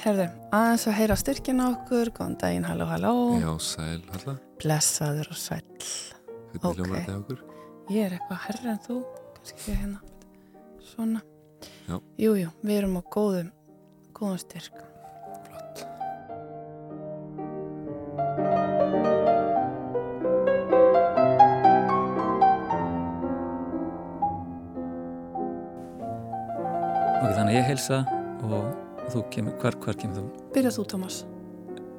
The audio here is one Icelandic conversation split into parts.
Herðu, aðeins að heyra styrkina okkur, góðan daginn, halló, halló. Já, sæl, halla. Blessaður og sæl. Hvernig Ok. hljómar þetta okkur? Ég er eitthvað herra en þú, kannski ég hérna, svona. Já. Jú, jú, við erum á góðum, góðum styrk. Flott. Ok, þannig að ég heilsa og, og þú kemur, hvar, hvar kemur þú? Byrjað þú, Tómas,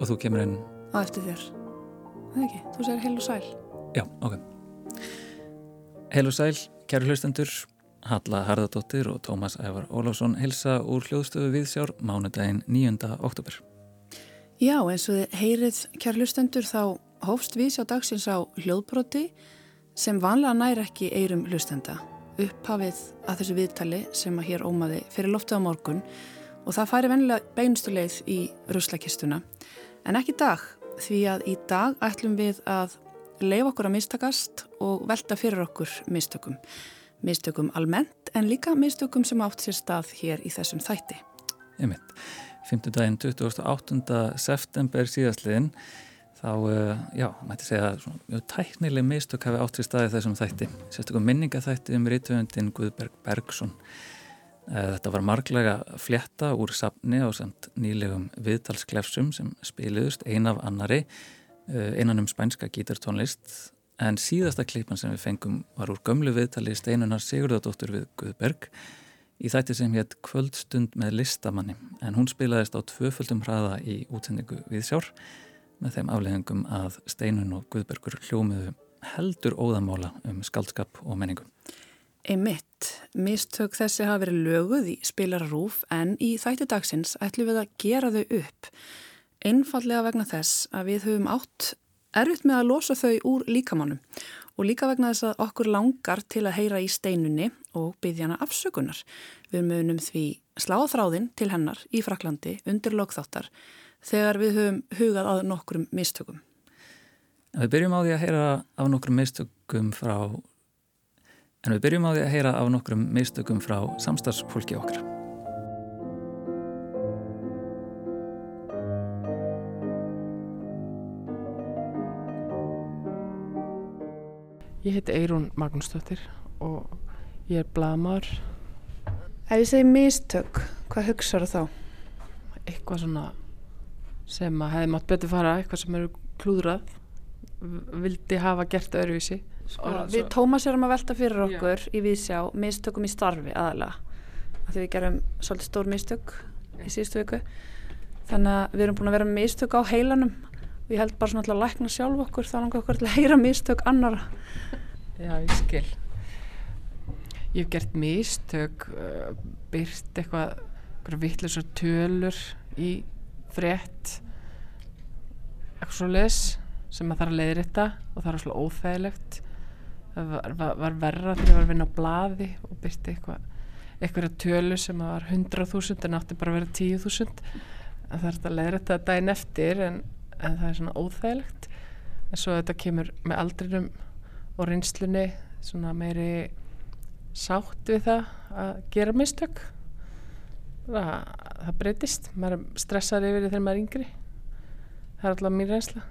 Og þú kemur inn, á eftir þér. Það ekki, þú segir heil og sæl. já, ok. Heil og sæl, kæru hlustendur, Halla Harðardóttir og Tómas Ævar Ólafsson heilsa úr hljóðstöfu Viðsjár mánudaginn 9. oktober. Já, eins og þið heyrið kjærlustendur þá hófst við sjá dagsins á hljóðbroti sem vanlega nær ekki eirum hlustenda. Upphafið að þessu viðtali sem að hér ómaði fyrir loftið á morgun og það færi vennilega beinustu leið í ruslakistuna. En ekki í dag, því að í dag ætlum við að leif okkur að mistakast og velta fyrir okkur mistökum. Mistökum almennt en líka mistökum sem átt sér stað hér í þessum þætti. Einmitt. 5. daginn 28. september síðastliðin þá, uh, já, mætti segja mjög tæknileg mistök hafi átt sér staði þessum þætti. Sérstaklega minningaþætti um rítvöndin Guðberg Bergson. Uh, þetta var marglega flétta úr safni á samt nýlegum viðtalsklefsum sem spiliðust ein af annari uh, innan um spænska gítartónlist en síðasta klipan sem við fengum var úr gömlu viðtali Steinunar Sigurðardóttur við Guðberg í þætti sem hétt Kvöldstund með listamanni en hún spilaðist á tvöföldum hraða í útsendingu við sjár með þeim afleðingum að Steinun og Guðbergur hljómiðu heldur óðamála um skaldskap og menningu. Einmitt, mistök þessi hafa verið löguð í spilararúf en í þætti dagsins ætlum við að gera þau upp. Einfallega vegna þess að við höfum átt erfitt með að losa þau úr líkamannum og líka vegna þess að okkur langar til að heyra í steinunni og byggja hana afsökunar. Við munum því sláða þráðinn til hennar í Fraklandi undir lokþáttar þegar við höfum hugað að nokkrum mistökum. Við byrjum á því að heyra af nokkrum mistökum frá en við byrjum á því að heyra af nokkrum mistökum frá samstarfsfólki okkar. Ég heiti Eirún Magnúsdóttir og ég er blamar Ef ég segi mistök, hvað hugsaðu þá? eitthvað svona sem að hefði mátt betur fara eitthvað sem eru klúðrað vildi hafa gert öðruvísi Sko, við Tómas erum að velta fyrir okkur í viðsjá mistökum í starfi aðalega af því við gerum svolítið stór mistök í síðustu viku. Þannig að við erum búin að vera mistök á heilanum og ég held bara svona til að lækna sjálf okkur þá langar okkur til að heyra mistök annara Já, ég skil. Ég hef gert mistök uh, byrt eitthvað vittlisar tölur í frétt eitthvað svo les sem maður þarf að leiðrita og það er svona óþægilegt var, var, var verra þegar ég var að vinna á blaði og byrti eitthvað eitthvað tölu sem var 100.000 en átti bara að vera 10.000 en það er þetta að leiðrita það daginn eftir en, en það er svona óþægilegt. En svo þetta kemur með aldrinum og reynslunni svona meiri sátt við það að gera mistök. Það, það breytist. Maður stressar yfir þegar maður er yngri. Það er alltaf mín reynsla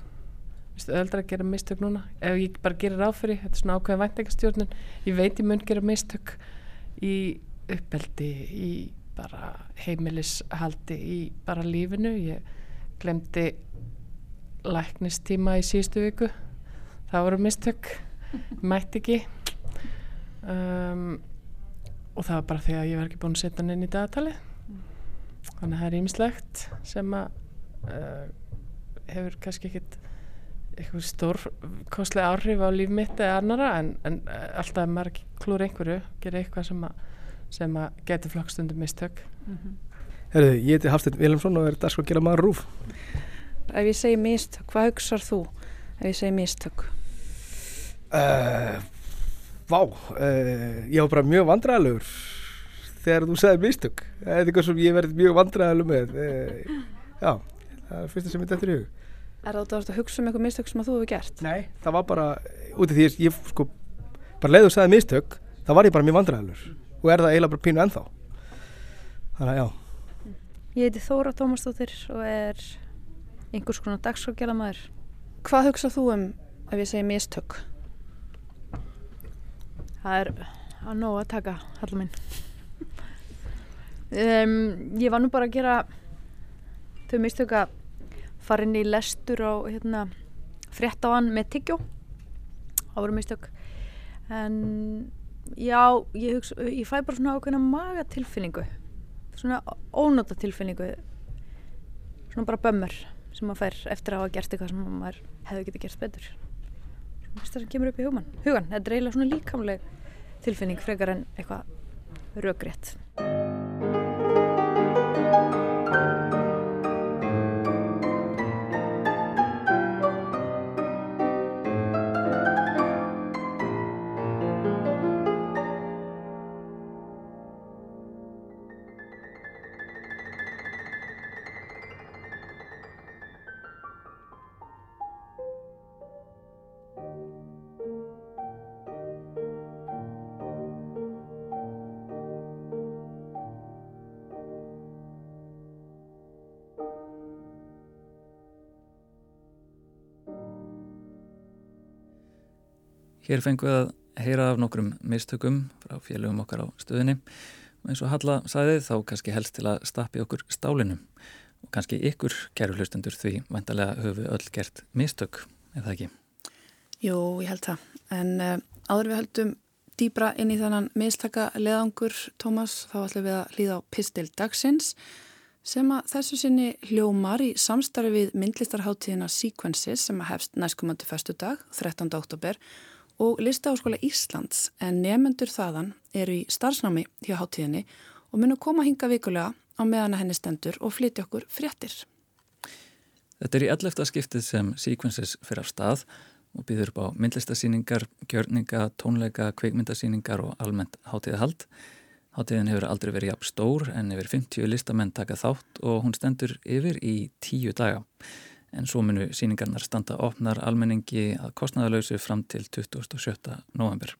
Öðvöldra að gera mistök núna. Ef ég bara gerir áfyrir, þetta er svona ákveðin væntingastjórnun ég veit ég mun gera mistök í uppeldi í bara heimilishaldi í bara lífinu. Ég glemdi læknistíma í síðustu viku. Það voru mistök. Mætti ekki. Um, og það var bara því að ég var ekki búin að setja hann inn í dagatali þannig að það er ýmislegt sem að uh, hefur kannski ekkit eitthvað stór kostlega áhrif á líf mitt eða annara en, en uh, alltaf ef maður ekki klúr einhverju gera eitthvað sem að, sem að geti flokkstundum mistök Herðu, ég heiti Hafsteinn Viljámsson og er dags að gera maður rúf. Ef ég segi mistök, hvað hugsar þú ef ég segi mistök? Uh, vá, uh, ég var bara mjög vandræðalegur þegar þú sagði mistök. Það er eitthvað sem ég verði mjög vandræðalegu með. Uh, já, það er fyrsta sem ég dættur í hug. Er það að hugsa um eitthvað mistök sem að þú hefur gert? Nei, það var bara, út af því ég sko, bara leiðu þú sagði mistök, þá var ég bara mjög vandræðalegur og er það eiginlega bara pínu ennþá. Þannig að já, Ég heiti Þóra Tómasdóttir og er einhvers konar dagsfrákjala maður. Hvað hugsað þú um ef ég segi mistök? Það er að nóg að taka, hallar minn. um, ég var nú bara að gera þau mistök inn í lestur á hérna, frétt á hann með tyggjó. Það voru mistök. En já, ég, hugsa, ég fæ bara svona ákveðna magatilfinningu. Svona ónóta tilfinningu. Svona bara bömmur sem maður fær eftir að hafa gert eitthvað sem maður hefði getið gert betur. Svona það sem kemur upp í hugan. Hugan, þetta er eiginlega svona líkamleg tilfinning frekar en eitthvað röggrétt. Hér fengum við að heyra af nokkrum mistökum frá félögum okkar á stöðinni og eins og Halla sæði þá kannski helst til að stappi okkur stálinum og kannski ykkur kæru hlustendur því vantarlega höfum við öll gert mistök, er það ekki? Jú, ég held það. En uh, áður við höldum dýbra inn í þannan mistaka leðangur, Tómas, þá ætlum við að hlýða á Pistil Dagsins sem að þessu sinni hljómar í samstarfi við myndlistarháttíðina Sequences sem að hefst næstkomandi festu dag, 13. oktober og Listaháskóla Íslands en nefnendur þaðan eru í starfsnámi hjá háttíðinni og munu koma hinga vikulega á meðan að henni stendur og flytja okkur fréttir. Þetta er í ellefta skiptið sem Sequences fyrir af stað og býður upp á myndlistasýningar, gjörninga, tónleika, kveikmyndasýningar og almennt háttíðahald. Háttíðin hefur aldrei verið jafn stór en yfir 50 listamenn taka þátt og hún stendur yfir í tíu daga en svo munu síningarnar standa opnar almenningi að kostnæðalauðsu fram til 27. november.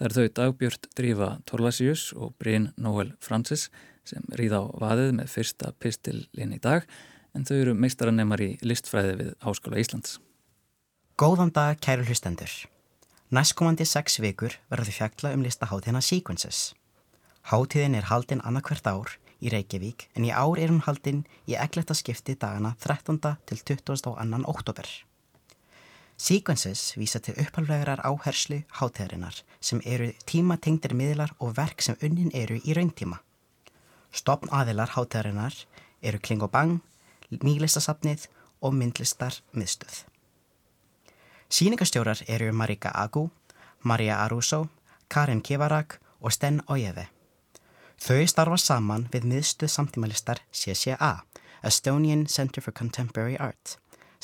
Það er þau dagbjörnt drífa Torvasius og Bryn Noel Francis sem ríða á vaðið með fyrsta pistilinn í dag en þau eru meistaranemar í listfræði við Háskóla Íslands. Góðan dag kæru hlustendur. Næstkomandi sex vikur verður fjalla um listaháttíðina Sequences. Háttíðin er haldinn annarkvert ár í Reykjavík en í ár er hún haldinn í egletta skipti dagana 13. til 22. oktober. Sequences vísa til upphalvlegarar áherslu hátíðarinnar sem eru tímatengdir miðlar og verk sem unnin eru í rauntíma. Stopn aðilar hátíðarinnar eru Kling og Bang, Nýlistasafnið og Myndlistar miðstöð. Sýningastjórar eru Marika Agu, Maria Aruso, Karin Kivarak og Sten Ojeve. Þau starfa saman við miðstuð samtímalistar CCA, Estonian Center for Contemporary Art,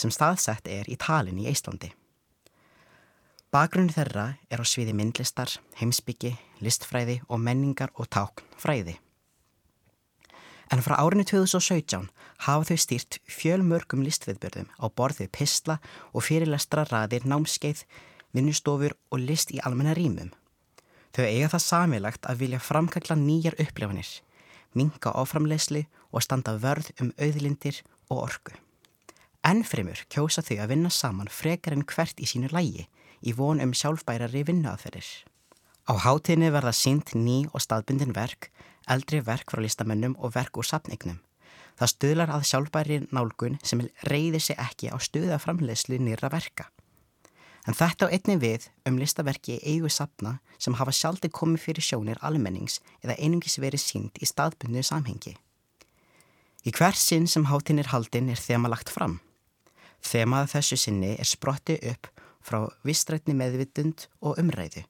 sem staðsett er í talin í Íslandi. Bakgrunni þeirra er á sviði myndlistar, heimsbyggi, listfræði og menningar og táknfræði. En frá árinu 2017 hafa þau stýrt fjölmörgum listviðbjörðum á borðið pistla og fyrirlestra raðir námskeið, vinnustofur og list í almenna rýmum. Þau eiga það samilagt að vilja framkakla nýjar upplefanir, minga áframleysli og standa vörð um auðlindir og orgu. Ennfremur kjósa þau að vinna saman frekar en hvert í sínu lægi í von um sjálfbærari vinnuaðferðir. Á hátíðinni verða sínt ný og staðbundin verk, eldri verk frá listamönnum og verk úr sapnignum. Það stuðlar að sjálfbæri nálgun sem reyðir sig ekki á stuða framleiðslu nýra verka. En þetta á einni við um listaverki eigu sapna sem hafa sjálfði komið fyrir sjónir almennings eða einungis verið sínt í staðbundinu samhengi. Í hver sinn sem hátíðin er haldinn er þema lagt fram. Þemað þessu sinni er sprotti upp frá vistrætni meðvitund og umræðu.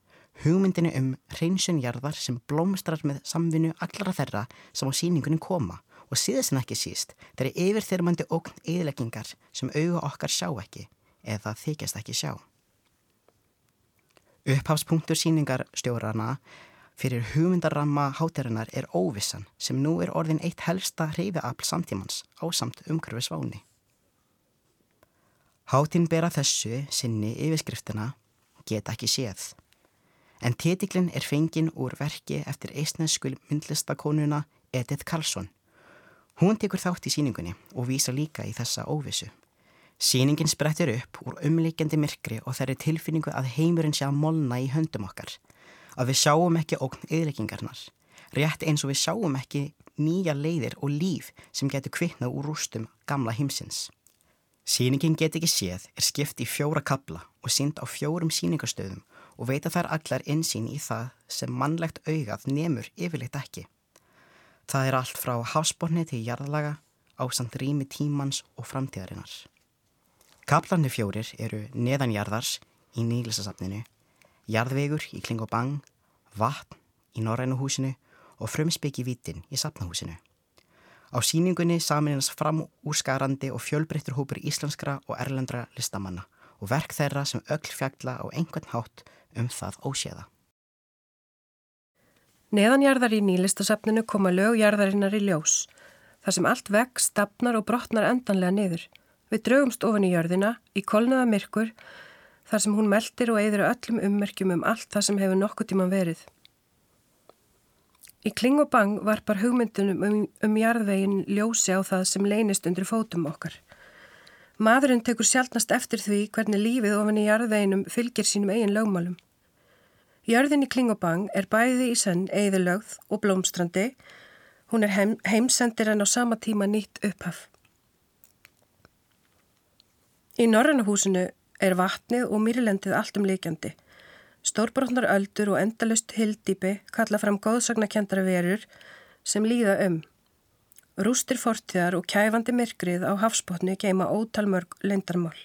Hugmyndinu um hreinsunjarðar sem blómstrar með samvinnu allara þeirra sem á síningunum koma og síðast en ekki síst þeirri yfirþyrmandi ógn eðleggingar sem auga okkar sjá ekki eða þykjast ekki sjá. Upphafspunktur síningarstjórarna fyrir hugmyndarramma hátirinnar er óvissan sem nú er orðin eitt helsta hreyfiafl samtímans á samt umhverfi sváni. Hátin bera þessu sinni yfirskriftina geta ekki séð. En titiklinn er fenginn úr verki eftir eistneskul myndlistakonuna Edith Karlsson. Hún tekur þátt í síningunni og vísa líka í þessa óvissu. Síningin sprettir upp úr umleikjandi myrkri og þeirri tilfinningu að heimurinn sé að molna í höndum okkar. Að við sjáum ekki ógn yðleikingarnar. Rétt eins og við sjáum ekki nýja leiðir og líf sem getur kvittnað úr rústum gamla heimsins. Sýningin get ekki séð er skipt í fjóra kabla og sínd á fjórum síningastöðum og veita þær allar insýn í það sem mannlegt augað nemur yfirleitt ekki. Það er allt frá hafsbórni til jarðlaga á samt rými tímans og framtíðarinnar. Kaplarnir fjórir eru neðanjarðars í nýlisasafninu, jarðvegur í Klingobang, vatn í Norrænu húsinu og frumspeki vítin í safnahúsinu. Á síningunni saminins fram úrskarandi og fjölbreyttur hópur íslenskra og erlendra listamanna og verk þeirra sem öll fjagla á einhvern hátt um það óséða. Neðanjarðar í nýlistasafninu koma lögjarðarinnar í ljós, þar sem allt vekk, stapnar og brotnar endanlega niður. Við draugumst ofan í jörðina, í kolnaða myrkur, þar sem hún meldir og eigður öllum ummerkjum um allt það sem hefur nokkuð tíman verið. Í kling og bang varpar hugmyndunum um, um jarðvegin ljósi á það sem leynist undir fótum okkar. Maðurinn tekur sjálfnast eftir því hvernig lífið ofan í jarðveginum fylgir sínum eigin lögmálum. Jörðin í Klingobang er bæði í senn eðilögð og blómstrandi. Hún er heim, heimsendir en á sama tíma nýtt upphaf. Í Norrannahúsinu er vatnið og mýrilendið allt um líkjandi. Stórbrotnar öldur og endalust hildýpi kalla fram góðsagnakendara verur sem líða um. Rústir fortíðar og kæfandi myrkrið á hafsbótni geima ótalmörg lendarmál.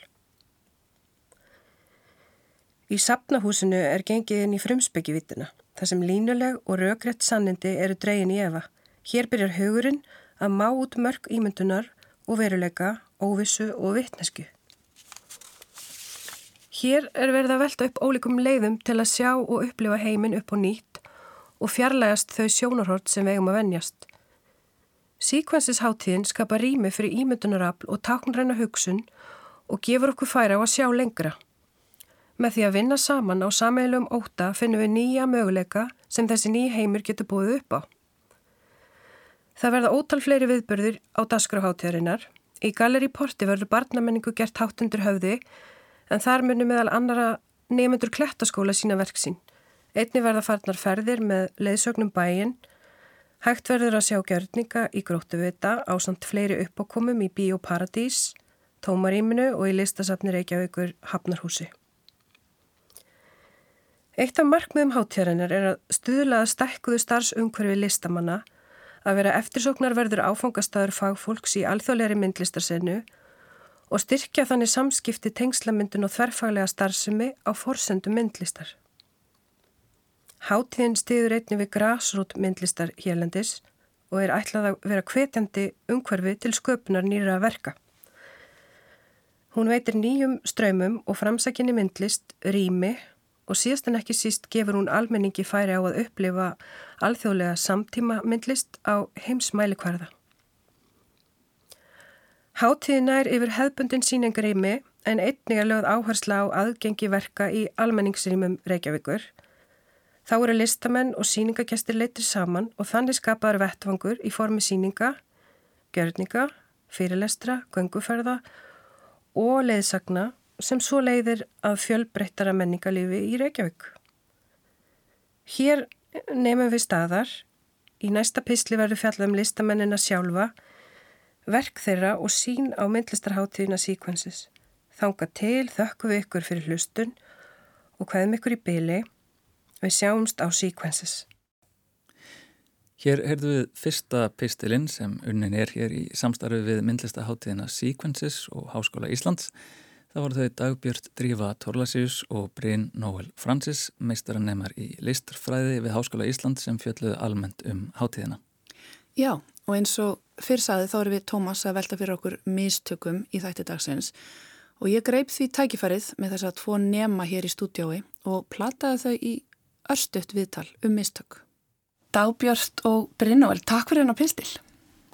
Í sapnahúsinu er gengið inn í frumspekivítina, þar sem línuleg og rökrétt sannindi eru dregin í efa. Hér byrjar hugurinn að má út mörg ímyndunar og veruleika, óvissu og vittnesku. Hér er verið að velta upp ólíkum leiðum til að sjá og upplifa heiminn upp og nýtt og fjarlægast þau sjónarhort sem vegum að venjast. Síkvensisháttíðin skapa rými fyrir ímyndunarafl og taknræna hugsun og gefur okkur færa á að sjá lengra. Með því að vinna saman á sameilum óta finnum við nýja möguleika sem þessi nýja heimur getur búið upp á. Það verða ótal fleiri viðbörðir á dasgrafháttíðarinnar. Í Galeri Porti verður barnamenningu gert háttundur höfði en þar munum meðal annara nefnendur klettaskóla sína verksín. Einni verða farnar ferðir með leiðsögnum bæin, hægt verður að sjá gjörninga í gróttuvita á samt fleiri uppákomum í Bíóparadís, Tómaríminu og í listasafni Reykjavíkur Hafnarhúsi. Eitt af markmiðum hátjæranar er að stuðlaða stækkuðu starfsumhverfi listamanna að vera eftirsóknarverður áfangastæður fagfólks í alþjóðleiri myndlistarsenu og styrkja þannig samskipti tengslamyndun og þverfaglega starfsemi á forsendum myndlistar. Háttíðin stiður einni við grásrút myndlistar hérlendis og er ætlað að vera hvetjandi umhverfi til sköpunar nýra að verka. Hún veitir nýjum ströymum og framsækinni myndlist, rými og síðast en ekki síst gefur hún almenningi færi á að upplifa alþjóðlega samtíma myndlist á heimsmæli hverða. Háttíðin er yfir hefbundin sínengarými en einnig er lögð áhersla á aðgengi verka í almenningsrýmum Reykjavíkur. Þá eru listamenn og síningagestir leytir saman og þannig skapaður vettvangur í formi síninga, gjörninga, fyrirlestra, gönguferða og leiðsagna sem svo leiðir að fjölbreyttara menningalífi í Reykjavík. Hér nefnum við staðar, í næsta písli verður fjallað um listamennina sjálfa, verk þeirra og sín á myndlistarháttíðina Sequences. Þanga til þökkum við ykkur fyrir hlustun og hvaðum ykkur í byli, við sjáumst á Sequences. Hér heyrðu við fyrsta pistilinn sem unnin er hér í samstarfi við myndlistaháttíðina Sequences og Háskóla Íslands. Það voru þau Dagbjörn Drífa Torlasíus og Bryn Nóel Francis, meistaranemar í listarfræði við Háskóla Ísland sem fjölluðu almennt um hátíðina. Já, og eins og fyrrsaði þá erum við Tómas að velta fyrir okkur mistökum í þætti dagsins og ég greip því tækifærið með þess að tvo nema hér í stúdjói og plataði þau í örstuðt viðtal um mistök. Dagbjörn og Bryn Nóel, takk fyrir hennar pistil.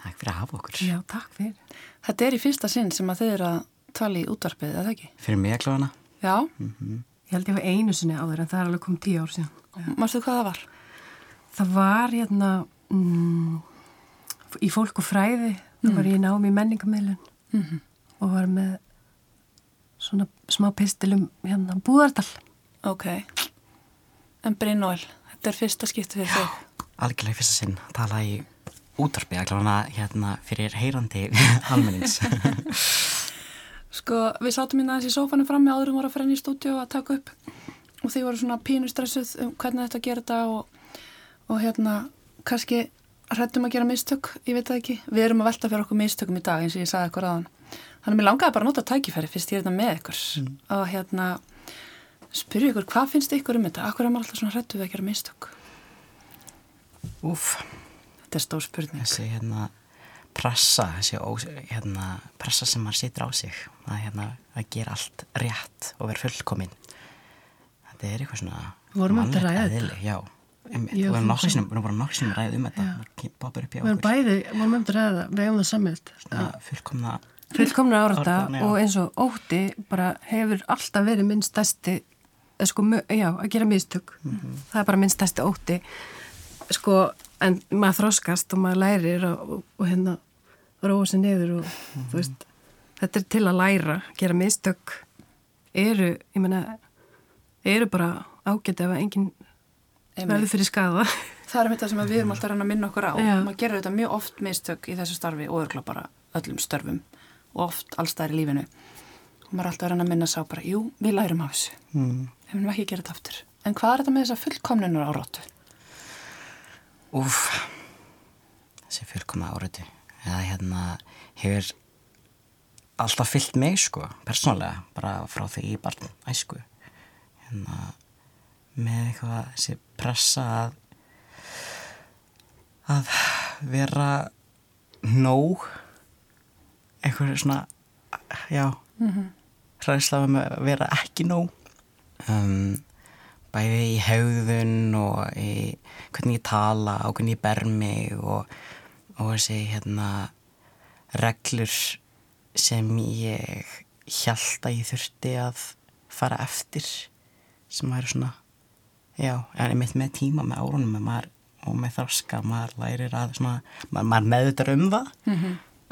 Takk fyrir að hafa okkur. Já, takk fyrir. Þetta er í fyrsta sinn sem að þau eru að tala í útvarpið, eða ekki? Fyrir mig klóðana. Já. Mm -hmm. Ég held ég var einu sinni áður en það er alveg komið tíu ár síðan. Mástu hvað það var? Það var hérna mm, í fólk og fræði Þá var ég námi í menningamilun Mhm. og var með svona smá pistilum hérna búðardal. Ok. En Brynóel, þetta er fyrsta skipti fyrir þig. Algjörlega í fyrsta sinn tala í útvarpi klána hérna fyrir heyrandi almennings. Sko, við sátum hérna aðeins í sófanum frammi áður um voru að inn í stúdíu að taka upp og þið voru svona pínu stressuð um hvernig þetta gera þetta og, og hérna, kannski hrættum að gera mistök, ég veit það ekki. Við erum að velta fyrir okkur mistökum í dag eins og ég sagði ykkur aðan. Þannig að mér langaði bara að nota tækifæri fyrst ég er þetta með ykkur og hérna spyrja ykkur, hvað finnst ykkur um þetta? Akkur er maður alltaf svona hrættu við að gera mistök? Úf, Þetta er stór spurning. þessi hérna pressa, þessi ó, hérna, pressa sem maður situr á sig að, hérna, að gera allt rétt og vera fullkominn. Þetta er eitthvað svona Vorum við að mannlegt ræða þetta? Einmitt. Við þú við bara nokkuð sem ræðið um þetta. Það poppar upp Við erum okkur. bæði, vorum um þetta ræða, við hefum það samvilt. Svona fullkomna, Fullkomna árata og eins og ótti bara hefur alltaf verið minn stærsti, eða sko, já, að gera mistök. Það er bara minn stærsti ótti. Sko, en maður þróskast og maður lærir og, og, og hérna róa sér niður og þú veist, þetta er til að læra, gera mistök eru, ég meina, eru bara ágæti ef enginn. Verður fyrir skada. Það er þetta sem að við erum alltaf að að minna okkur á. Já. Maður gerir þetta mjög oft mistök í þessu starfi og örgla bara öllum störfum og oft allstæðir í lífinu. Og maður er alltaf að að minna sá bara, jú, við lærum af þessu. mm, Við munum ekki gera þetta aftur. En hvað er þetta með þessa fullkomnunur áróttu? úf, þessi fullkomna áratu. Eða hérna hefur alltaf fyllt mig sko, persónlega, bara frá því í barn æsku. Hérna, með eitthvað þessi pressa að að vera nóg eitthvað svona já hræðsla um að vera ekki nóg. Um, bæði í hegðun og í hvernig ég tala og hvernig ég ber mig og, og þessi hérna reglur sem ég hjælt að ég þurfti að fara eftir sem væri svona já, en ég mitt með tíma með árunum maður, og með þroska maður lærir að svona, maður, maður meðutar um það.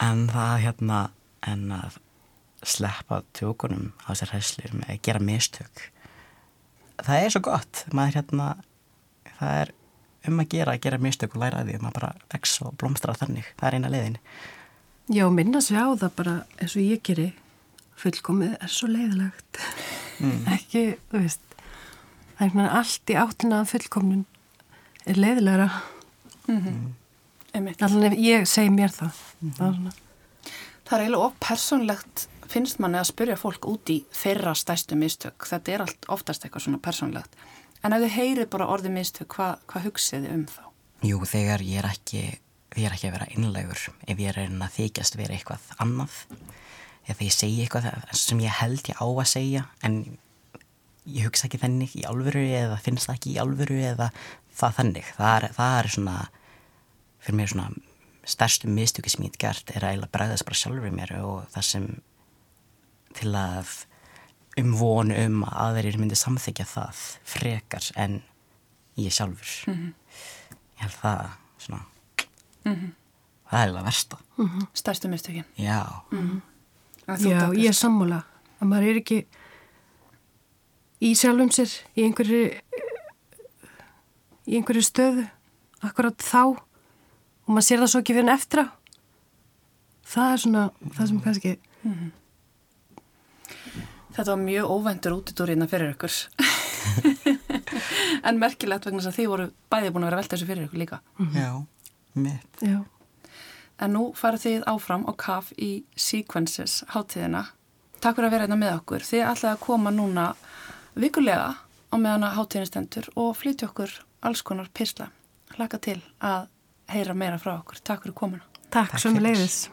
En það hérna en að sleppa tjókunum á þessar hæslir með að gera mistök það er svo gott. Maður hérna það er um að gera, að gera mistök og læra því maður bara vex og blómstra þannig. Það er eina leiðin. Já, minna sig á það bara eins og ég geri. Fullkomið er svo leiðilegt. Ekki, þú veist það er svona allt í áttina að fullkomnun er leiðilegra Einmitt. allan ef ég segi mér það það er svona Það er eiginlega of persónlegt finnst manni að spyrja fólk út í þeirra stærstu mistök. Þetta er allt oftast eitthvað svona persónlegt. En ef þið heyrið bara orðið mistök, hvað hva hugsið þið um þá? Jú, þegar ég er ekki þegar ég er ekki að vera innlegur ef ég er að þykjast vera eitthvað annað eða þegar ég segi eitthvað sem ég held ég á að segja en ég hugsa ekki þannig í alvöru eða finnst það ekki í alvöru eða það þannig. Það er, það er svona fyrir mér svona stærstu mistöki sem ég hef gert er að eiginlega bregðast bara sjálfur í mér og það sem til að um von um að aðrir myndi samþykja það frekar en ég sjálfur. Ég held það svona það er eiginlega versta. Stærstu mistökin. já, þú, Já, ég er sammála. Að maður er ekki í sjálfum sér í einhverju í einhverju stöðu akkurat þá og maður sér það svo ekki fyrir en eftir á það er svona það sem kannski Þetta var mjög óvæntur útidúrina fyrir ykkur. en merkilegt vegna þess að þið voru bæði búin að vera velta þessu fyrir ykkur líka. já, mitt já, En nú farið þið áfram á kaf í Sequences hátíðina. Takk fyrir að vera hérna með okkur. Þið ætlaði að koma núna vikulega á meðan að hátíðin stendur og flytja okkur alls konar pisla. Hlaka til að heyra meira frá okkur. Takk fyrir komuna. takk, Takk sem leiðis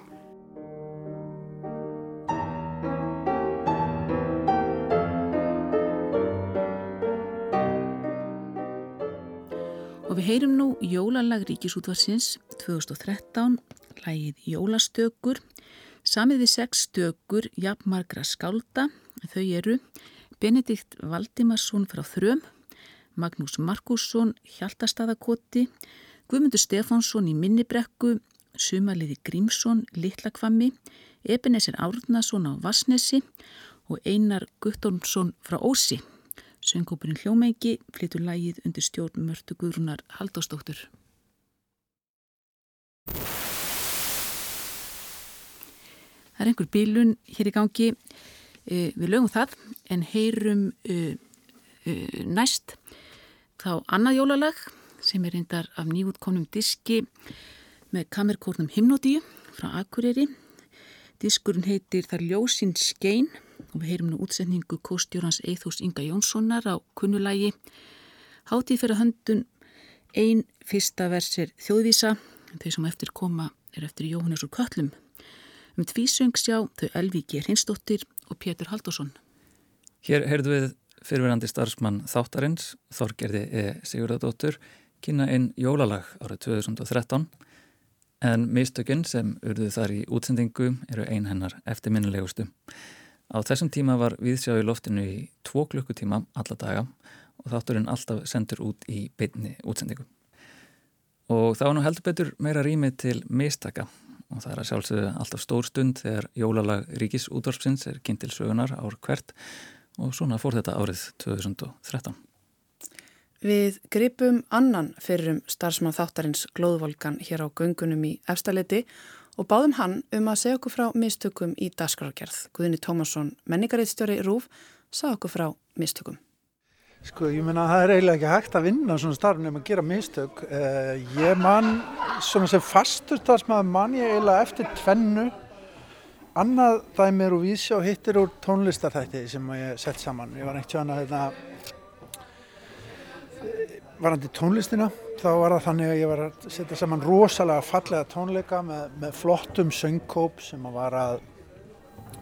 Og við heyrum nú jólalag Ríkisútvarsins 2013, lagið Jólastökur, samið við sex stökur jafnmargra skálda. Þau eru Benedikt Valdimarsson frá Þröm, Magnús Markusson, Hjaltastadakoti, Guðmundur Stefánsson í Minnibrekku, Sumaliði Grímsson, Littlakvammi, Ebenezer Árnason á Vassnesi og Einar Guttormsson frá Ósi. Söngkópurinn Hljómengi flytur lægið undir stjórn Mörtu Guðrunar Haldástóttur. Það er einhver bílun hér í gangi, við lögum það en heyrum uh, uh, næst þá annað jólalag sem er reyndar af nýjútkonum diski með kamerkórnum Hymnodíu frá Akureyri. Diskurinn heitir Þar ljósinn skein og við heyrum nú útsendingu kóstjórans Eithús Inga Jónssonar á kunnulægi. Hátíð fyrir höndun ein fyrsta versir þjóðvísa, þau sem eftir koma er eftir Jóhannes úr Köllum. Um tvísöng sjá þau Elvíki Hrinsdóttir og Pétur Haldásson. Hér heyrðu við fyrirverandi starfsmann þáttarins, Þorgerði E. Sigurðardóttur, kynna inn jólalag árið 2013 en mistökinn sem urðu þar í útsendingu eru ein hennar eftirminnilegustu. Á þessum tíma var viðsjá í loftinu í tvo klukkutíma alla daga og þátturinn alltaf sendur út í beinni útsendingu. Og þá nú heldur betur meira rými til mistaka og það er að sjálfsögðu alltaf stór stund þegar jólalag ríkisútvarpsins er kynnt til sögunar ár hvert og svona fór þetta árið 2013. Við gripum annan fyrrum starfsmann þáttarins Glóðvolkan hér á göngunum í efstaleiti og báðum hann um að segja okkur frá mistökum í dasgrárgerð. Guðinni Tómasson, menningarriðstjóri Rúf, sagði okkur frá mistökum. Sko, ég menna að það er eiginlega ekki hægt að vinna svona starfn um að gera mistök. Uh, ég man, svona sem fastur starfsmæður man ég eiginlega eftir tvennu. Annað dæmi eru vísjá hittir úr tónlistarþætti sem ég sett saman. Ég var ekkert sjöna hérna, varandi tónlistina. Þá var það þannig að ég var að setja saman rosalega fallega tónleika með, með flottum söngkóp sem að var að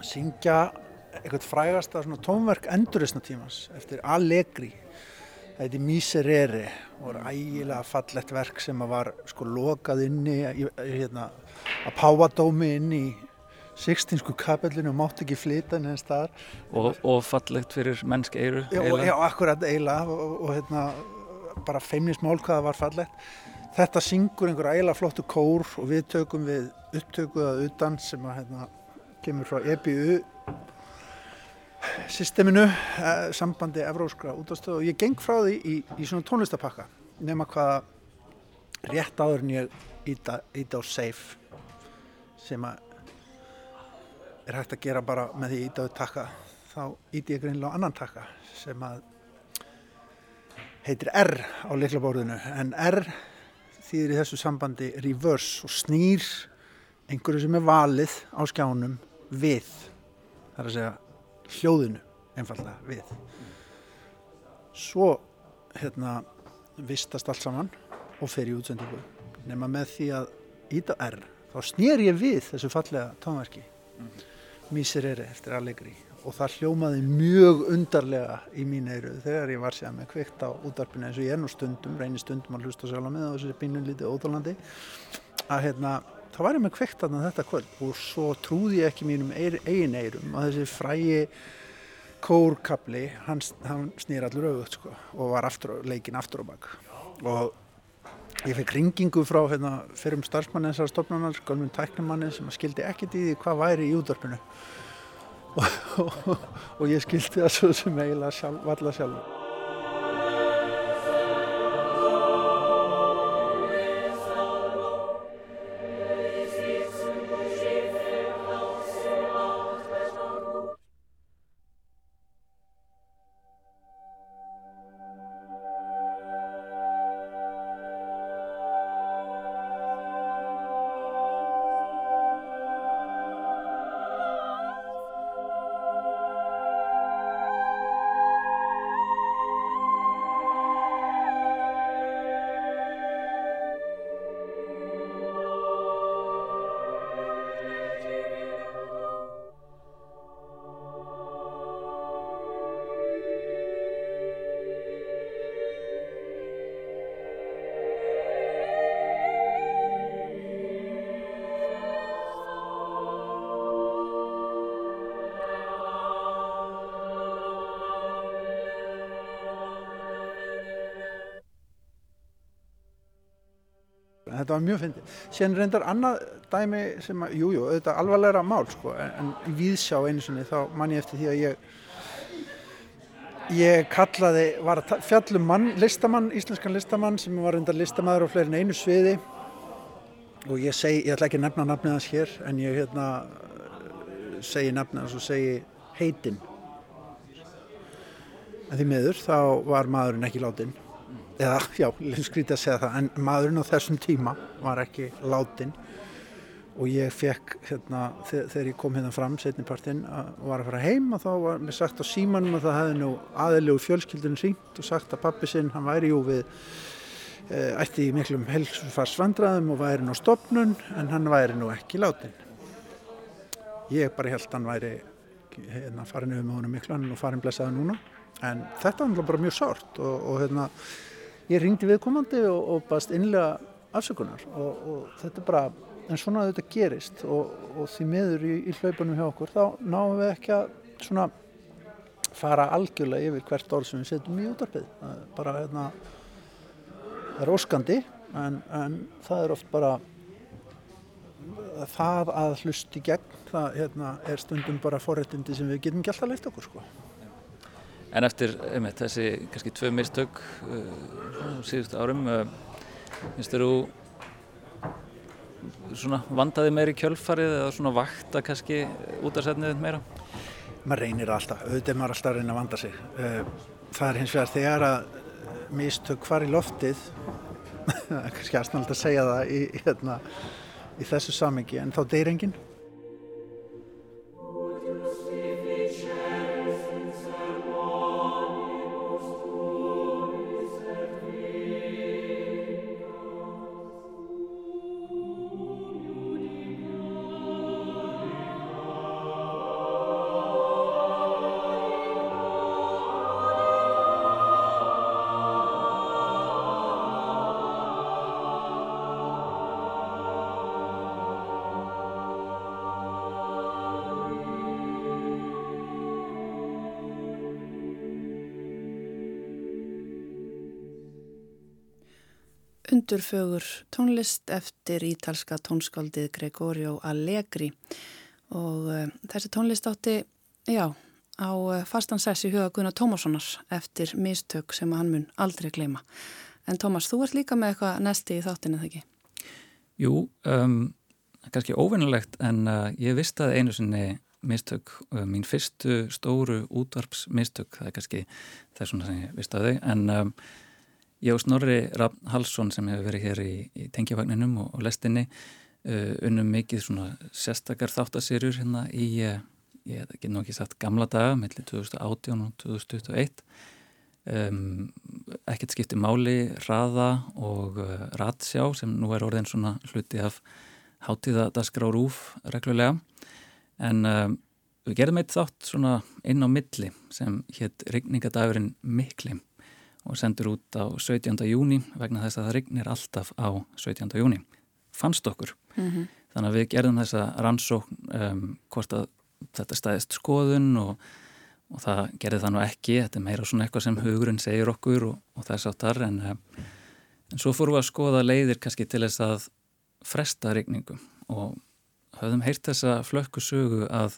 syngja eitthvað frægasta tónverk enduristna tímans eftir Allegri. Það heiti Miserere og var ægilega fallett verk sem var sko lokað inni hérna, að Páadómi inn í Sixtinsku kapellinu og mátt ekki flyta en einn staðar og, og fallegt fyrir mennsk eiru já, já, akkurat eiginlega og, og, og hérna, bara feimnismál hvaða var fallegt. Þetta syngur einhver ægilega flottu kór og við tökum við upptökuðað utan sem að hérna, kemur frá EBU systeminu, eh, sambandi Evróskra útastöðu og ég geng frá því í, í svona tónlistapakka nema hvaða rétt áður en ég íta, á safe sem að er hægt að gera bara með því íta á takka þá íti ég greinlega á annan takka sem að heitir R á liklabórðinu en R þýðir í þessu sambandi reverse og snýr einhverju sem er valið á skjánum við þar að segja hljóðinu einfallega við. Svo hérna vistast allt saman og fer í útsendingu. Nema með því að íta R þá snýr ég við þessu fallega tónverki. Miserere eftir Allegri. Og það hljómaði mjög undarlega í mín eiru þegar ég var sér með kveikt á útarpinu eins og ég er nú stundum, reynir stundum að hlusta sjálf mig og þessi bínun lítið óþálandi að hérna var ég með kveikt þarna þetta kvöld. Og svo trúði ég ekki mínum eigin eirum að þessi frægi kórkabli hann, hann snýr allur auðvöld sko, og var aftur, leikin aftur á bak. Og ég fekk ringingu frá hérna, fyrrum starfsmann þessar stofnanar, gálminn tæknumanni sem skildi ekkert í því hvað væri í útvarpinu. Og, og, og ég skildi það svo sem eiginlega sjálf, valla sjálf þetta var mjög fyndið. Sér reyndar annað dæmi sem að, jújú, jú, þetta er alvarlega mál sko, en, en viðsjá einu sinni þá man ég eftir því að ég ég kallaði, var að fjallum mann, listamann, íslenskan listamann sem var reyndar listamæður á fleirin einu sviði. Og ég segi, ég ætla ekki að nefna nafnið hans hér en ég hérna segi nafnið hans og segi heitin en því miður þá var maðurinn ekki látin eða já, skrítið að segja það en maðurinn á þessum tíma var ekki látin og ég fekk hérna þegar ég kom hérna fram setnipartinn og var að fara heim og þá var mér sagt á símanum að það hefði nú aðilegu fjölskyldun ringt og sagt að pappi sinn hann væri jú við e, ætti í miklum helsfarsvandræðum og væri nú stopnun en hann væri nú ekki látin ég bara held hann væri hérna farin yfir með honum miklu hann og farin blessaði núna. En þetta var bara mjög sárt og, og hérna ég ringdi viðkomandi og, og baðst innlega afsökunar og, og þetta er bara en svona þetta gerist og, og því meður í, í hlaupunum hjá okkur þá náum við ekki að svona fara algjörlega yfir hvert orð sem við setjum í útarpið bara hérna það er óskandi en, en það er oft bara það að hlusti gegn það hérna, er stundum bara forrættindi sem við getum gælt að leita okkur sko. En eftir einmitt, þessi kannski tvö mistök uh, síðustu árum uh, finnst þú svona vandaði meiri kjölfarið eða svona vakta kannski út af setnið meira? Maður reynir alltaf, auðvitað maður alltaf reyna að vanda sig. Eh, það er hins vegar þegar að mistök í loftið, kannski aðsnald að segja það í, hérna, í þessu samengi, en þá deyr enginn. Undurfögur tónlist eftir ítalska tónskáldið Gregorio Allegri og uh, þessi tónlist átti, já, á uh, fastan sess í huga Gunnar Tómassonar eftir mistök sem hann mun aldrei gleyma. En Tómas, þú ert líka með eitthvað næsti í þáttinu, þegar ekki? Jú, um, kannski óvinnulegt en uh, ég vist að einu sinni mistök, mín fyrstu stóru útvarpsmistök, það er kannski þessuna sem ég vist að þau, en um, Ég og Snorri Raffn Hallsson sem hefur verið hér í, í tengjavagninum og, og lestinni uh, unnum mikið svona sérstakar þáttasýrjur hérna í, uh, ég hef ekki nokkið sagt gamla daga, mellir 2018 og 2021. Um, ekkert skipti máli, raða og uh, ratsjá sem nú er orðin svona hluti af hátíðadaskra á rúf reglulega. En um, við gerðum eitt þátt svona inn á milli sem hétt Rigningadagurinn Mikli og sendur út á 17. júni vegna þess að það rignir alltaf á 17. júni. Fannst okkur. Mm -hmm. Þannig að við gerðum þessa rannsókn um, hvort að þetta stæðist skoðun og, og það gerði það nú ekki. Þetta er meira svona eitthvað sem hugurinn segir okkur og, og þess áttar en, um, en svo fórum við að skoða leiðir kannski til þess að fresta rigningu og höfðum heyrt þessa flökkusögu að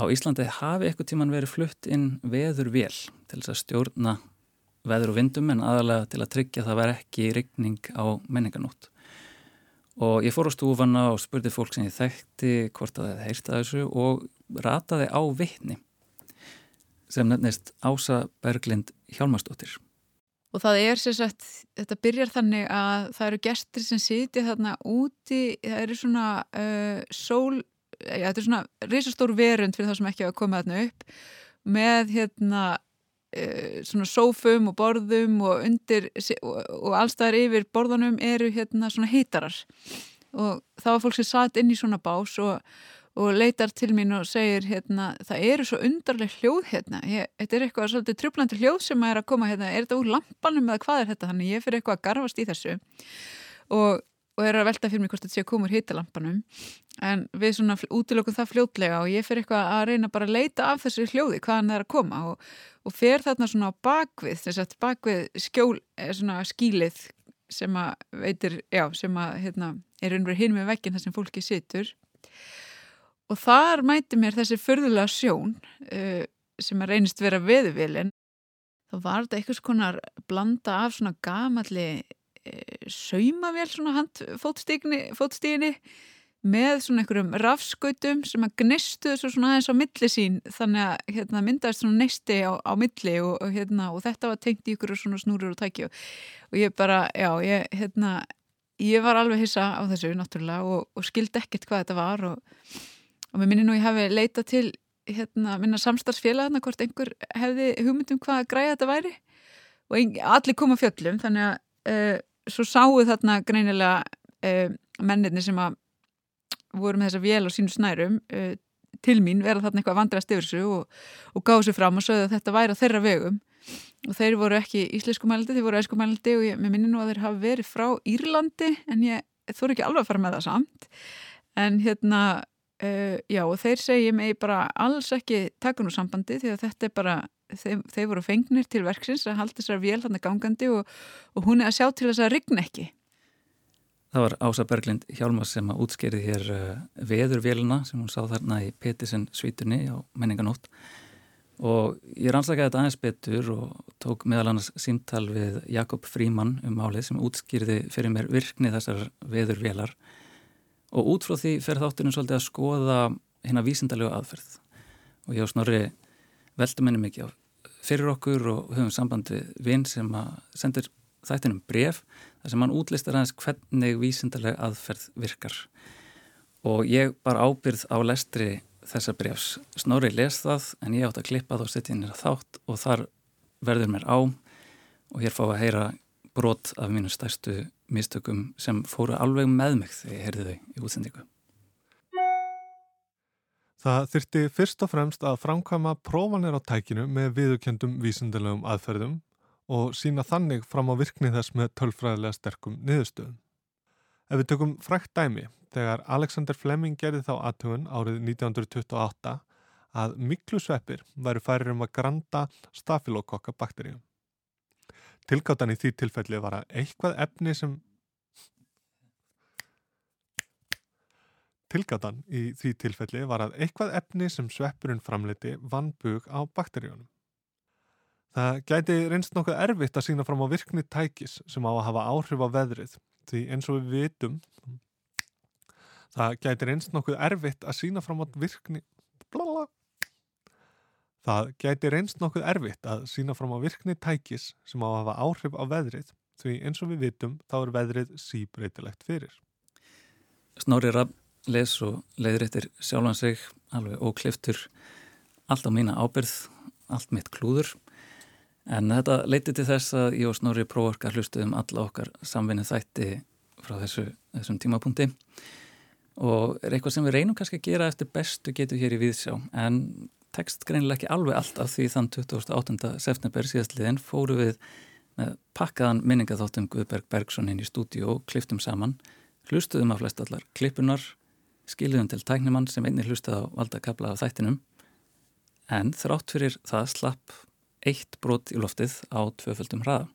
á Íslandi hafi eitthvað tíman verið flutt inn veður vel til þess að stjórna veður og vindum en aðalega til að tryggja það verð ekki rigning á menninganót. Og ég fór á stúfana og spurði fólk sem ég þekkti hvort að það heyrta þessu og rataði á vittni sem nefnist Ása Berglind Hjálmarsdóttir. Og það er sem sagt, þetta byrjar þannig að það eru gestur sem sitja þarna úti, það eru svona uh, sól, já þetta er svona risastór verund fyrir það sem ekki hafa komið þarna upp með hérna svona sófum og borðum og undir og, allstaðar yfir borðunum eru hérna svona hýtarar og þá var fólk sem satt inn í svona bás og, og leitar til mín og segir hérna það eru svo undarleg hljóð hérna. Ég, þetta er eitthvað svolítið trjublandi hljóð sem er að koma hérna, er þetta úr lampanum eða hvað er þetta? Þannig ég fyrir eitthvað að garfast í þessu og, og er að velta fyrir mig hvort þetta sé að koma úr hýtalampanum en við svona útilökum það fljótlega og ég fyrir eitthvað að reyna bara að leita af þessu hljóði hvaðan það er að koma. Og, og fer þarna svona bakvið þess að bakvið skjól, svona skílið sem að veitir, já, sem að hérna, er einhverjum hinn með veggin þar sem fólki situr. Og þar mæti mér þessi förðulega sjón uh, sem að reynist vera veðuvilin þá var þetta eitthvað konar blanda af svona gamalli uh, saumavél svona handfótstíginni með svona einhverjum rafskautum sem að gnistu þessu svona aðeins á milli sín þannig að hérna, myndaðist svona neisti á, á milli og, og, hérna, og þetta var tengt í ykkur svona snúrur og tækju og ég bara, já, ég, hérna, ég var alveg hissa á þessu náttúrulega og, og skildi ekkert hvað þetta var og, mér minni nú ég hafi leita til hérna, minna samstarfsfélag hvort einhver hefði hugmyndum hvað græða þetta væri og allir koma fjöllum þannig að uh, svo sáu þarna greinilega uh, mennirni sem að voru með þessa vél á sínu snærum uh, til mín vera þarna eitthvað vandrast yfir þessu og, og gáði sér fram og sögðu að þetta væri á þeirra vegum. Og þeir voru ekki íslenskumældi, þeir voru æskumældi og ég, minni nú að þeir hafi verið frá Írlandi en ég þóru ekki alveg að fara með það samt. En hérna uh, já og þeir segi mig bara alls ekki taka nú sambandi því að þetta er bara þeir, þeir voru fengnir til verksins að halda þessar vél þarna gangandi og, og hún er að sjá til þess að rigna ekki Það var Ása Berglind Hjálmars sem að útskýrið hér uh, veðurvélina sem hún sá þarna í Petisen svítunni á menninganótt og ég rannsakaði þetta aðeins betur og tók meðal annars símtal við Jakob Fríman um málið sem útskýrði fyrir mér virkni þessar veðurvélar. Og út frá því fer þáttunum svolítið að skoða hérna vísindalegu aðferð. Og ég á snorri veldumenni mikið á fyrir okkur og höfum samband við vinn sem að sendur þættinum bref þar sem hann útlistar aðeins hvernig vísindarlega aðferð virkar og ég bara ábyrð á lestri þessa brefs. Snorri les það en ég átt að klippa þá setjinir að þátt og þar verður mér á og hér fá að heyra brot af mínu stærstu mistökum sem fóru alveg með mig þegar ég heyrði þau í útsendingu. Það þyrti fyrst og fremst að framkvæma prófanir á tækinu með viðukjöndum vísindarlegum aðferðum og sína þannig fram á virkni þess með tölfræðilega sterkum niðurstöðum. Ef við tökum frækt dæmi, þegar Alexander Fleming gerði þá aðtögun árið 1928 að miklu sveppir væri færir um að granda stafilokokka bakteríum. Tilgáttan í því tilfelli var að eitthvað efni sem Tilgáttan í því tilfelli var að eitthvað efni sem sveppurinn framleiti vann bug á bakteríunum. Það gæti reynst nokkuð erfitt að sína fram á virkni tækis sem á að hafa áhrif á veðrið því eins og við vitum það gæti reynst nokkuð erfitt að sína fram á virkni Blala. það gæti reynst nokkuð erfitt að sína fram á virkni tækis sem á að hafa áhrif á veðrið því eins og við vitum þá er veðrið síbreytilegt fyrir. Snorri Rapp les og leiðrættir sjálfan sig alveg ókliftur allt á mína ábyrð allt mitt klúður En þetta leiti til þess að ég og Snorri próvorka hlustuðum alla okkar samvinni þætti frá þessu, þessum tímapunkti og er eitthvað sem við reynum kannski að gera eftir bestu getur hér í viðsjá en tekst greinilega ekki alveg allt af því þann 28. september síðastliðin fóru við með pakkaðan minningaþáttum Guðberg Bergson inn í stúdíu og kliftum saman, hlustuðum af flest allar klippunar, skiliðum til tæknimann sem einni hlustaði á valda kapla af þættinum en þrátt fyrir það slapp eitt brot í loftið á tvöföldum hraða.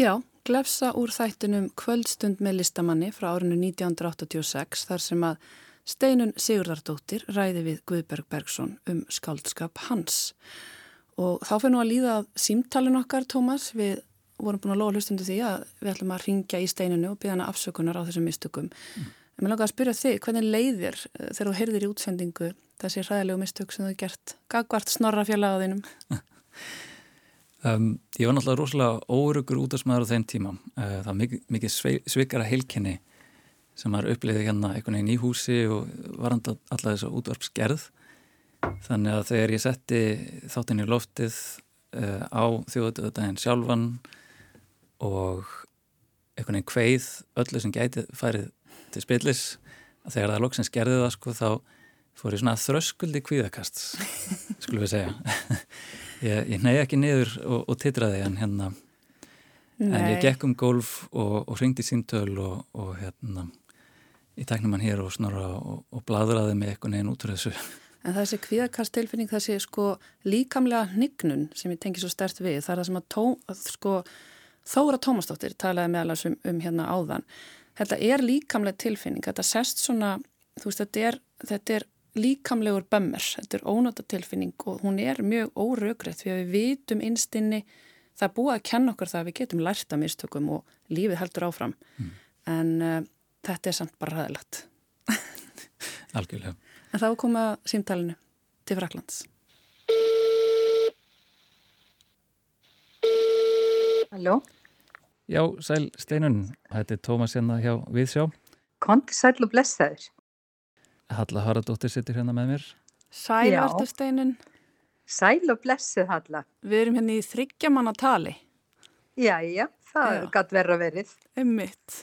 Já, glefsa úr þættinum Kvöldstund með listamanni frá árinu 1986 þar sem að Steinun Sigurdardóttir ræði við Guðberg Bergson um skáldskap hans. Og þá fyrir nú að líða símtalin okkar, Tómas, við vorum búin að lofa hlustundu því að við ætlum að ringja í steinunu og byggja hana afsökunar á þessum mistökum. Mm. En mér langar að spyrja þig, hvernig leiðir eh, þegar þú heyrðir í útsendingu þessi ræðilegu mistök sem þú gert gagvart snorra fjallaðinum? Um, ég var náttúrulega rosalega órugur út af smæður á þeim tíma. Uh, það var mikið, mikið svikara heilkenni sem maður uppliði hérna einhvern veginn í húsi og var alltaf þess að útvarpsgerð. Þannig að þegar ég setti þáttinn í loftið uh, á þjóðutöðudaginn sjálfan og einhvern veginn kveið öllu sem gæti færið til spillis að þegar það loksins gerði það sko þá fór ég svona þröskuldi kvíðakast, skulum við segja. Ég, ég neyði ekki niður og, og titraði en hérna Nei. en ég gekk um golf og, og ringdi síntöl og, og hérna ég tæknum hann hér og snorra og bladraði mig eitthvað neginn út úr þessu En þessi kvíðakastilfinning, þessi sko líkamlega hnignun sem ég tengi svo stert við, það er það sem að tó, að sko Þóra Tómasdóttir talaði meðal um, um hérna áðan. Þetta er líkamlega tilfinning, þetta sest svona, þú veist, þetta er, þetta er líkamlegur bömmers, þetta er ónóta tilfinning og hún er mjög órögrið því að við vitum innstinni, það er búið að kenna okkur það að við getum lært að mistökum og lífið heldur áfram. Mm. En uh, þetta er samt bara ræðilegt. Algjörlega. En þá koma símtalinu til Fraklands. Halló? Já, sæl Steinun, þetta er Tómas hérna hjá Viðsjá. Kondi sæl og blessaður. Halla Haradóttir sittir hérna með mér. Sæl vartu Steinun. Sæl og blessuð Halla. Við erum hérna í þryggjamanna tali. Já, já, það er gæt verið að verið. Ummitt.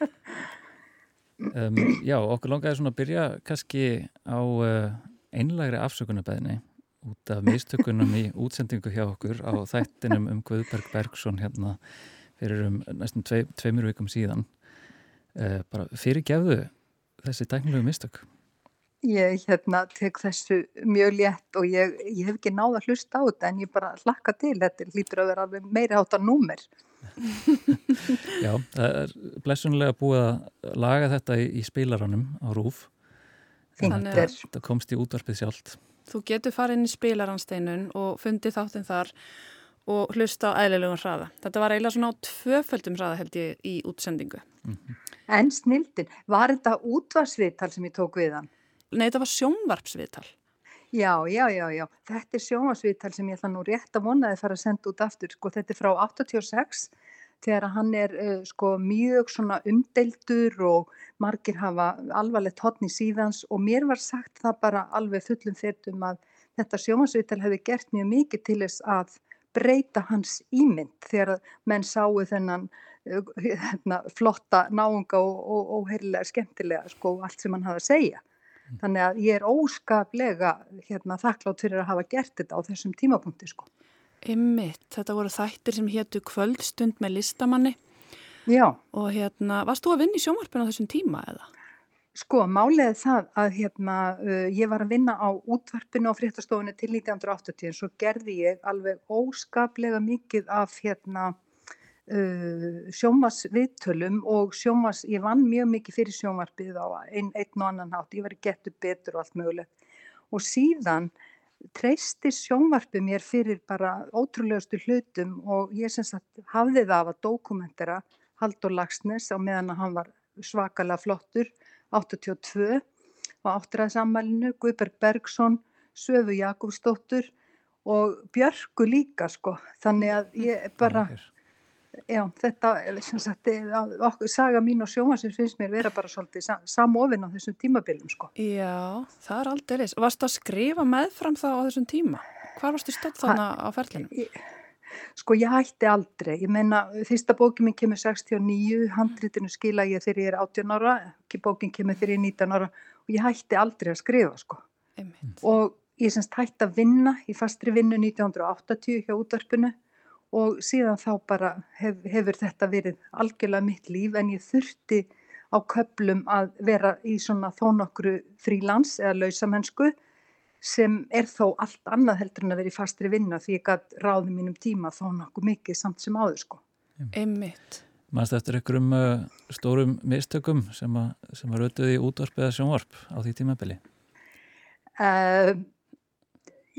um, já, okkur langaði svona að byrja kannski á uh, einlægri afsökunarbeðni út af mistökunum í útsendingu hjá okkur á þættinum um Guðberg Bergson hérna fyrir um næstum tvei, tveimur vikum síðan uh, bara fyrirgefðu þessi tæknilegu mistök Ég hérna tek þessu mjög létt og ég, ég hef ekki náða að hlusta á þetta en ég bara hlakka til þetta lítur að vera alveg meiri átt að númer Já, það er blessunlega búið að laga þetta í, í spilaranum á Rúf Fyndir Það komst í útvarpið sjálft Þú getur farið inn í spilaransteinun og fundið þáttinn þar og hlusta á eðlilegum hraða. Þetta var eiginlega svona á tvöföldum hraða held ég í útsendingu. Mm -hmm. En snildin, var þetta útvarsviðtal sem ég tók við hann? Nei, þetta var sjónvarpsviðtal. Já, já, já, já. Þetta er sjónvarpsviðtal sem ég ætla nú rétt að vonaði að fara að senda út aftur. Sko, þetta er frá 86 þegar hann er uh, sko mjög svona umdeildur og margir hafa alvarlegt hotni síðans og mér var sagt það bara alveg fullum þettum að þetta sjómasvital hefði gert mjög mikið til þess að breyta hans ímynd þegar menn sáu þennan uh, hérna, flotta náunga og, og, og heirilega skemmtilega sko allt sem hann hafði að segja. Þannig að ég er óskaplega hérna, þakklátt fyrir að hafa gert þetta á þessum tímapunkti sko. Ymmitt, þetta voru þættir sem héttu kvöldstund með listamanni. Já. Og hérna, varst þú að vinna í sjónvarpinu á þessum tíma eða? Sko, málega það að hérna, uh, ég var að vinna á útvarpinu á fréttastofunni til 1980 en svo gerði ég alveg óskaplega mikið af hérna, uh, sjónvarsviðtölum og sjónvars, ég vann mjög mikið fyrir sjónvarpið á einn ein og annan hátt, ég var getur betur og allt mögulegt. Og síðan treysti sjónvarpi mér fyrir bara ótrúlegustu hlutum og ég sem sagt hafði það að dokumentera Haldur Lagsnes á meðan að hann var svakalega flottur 82 og áttræðisammælinu Guðberg Bergson, Söfu Jakobsdóttur og Björgu líka sko þannig að ég bara Já, þetta, sagt, okkur, saga mín og sjómasins finnst mér vera bara svolítið samofinn á þessum tímabilum sko. Já, það er aldrei leys. Varst að skrifa meðfram þá á þessum tíma? Hvað varstu stödd þannig á ferlinu? Sko ég hætti aldrei. Ég meina, fyrsta bókin minn kemur 69, handritinu skila ég þegar ég er 18 ára, bókin kemur þegar ég er 19 ára og ég hætti aldrei að skrifa sko. Einmitt. Og ég semst hætti að vinna í fastri vinnu 1980 hjá útvarpinu og síðan þá bara hef, hefur þetta verið algjörlega mitt líf en ég þurfti á köplum að vera í svona þó nokkru frílans eða lausamennsku sem er þó allt annað heldur en að vera í fastri vinna því ég gætt ráði mínum tíma þó nokkuð mikið samt sem áður sko. Einmitt. Mannst eftir einhverjum uh, stórum mistökum sem að, sem að rötuði útvarp eða sjónvarp á því tímabili? Uh,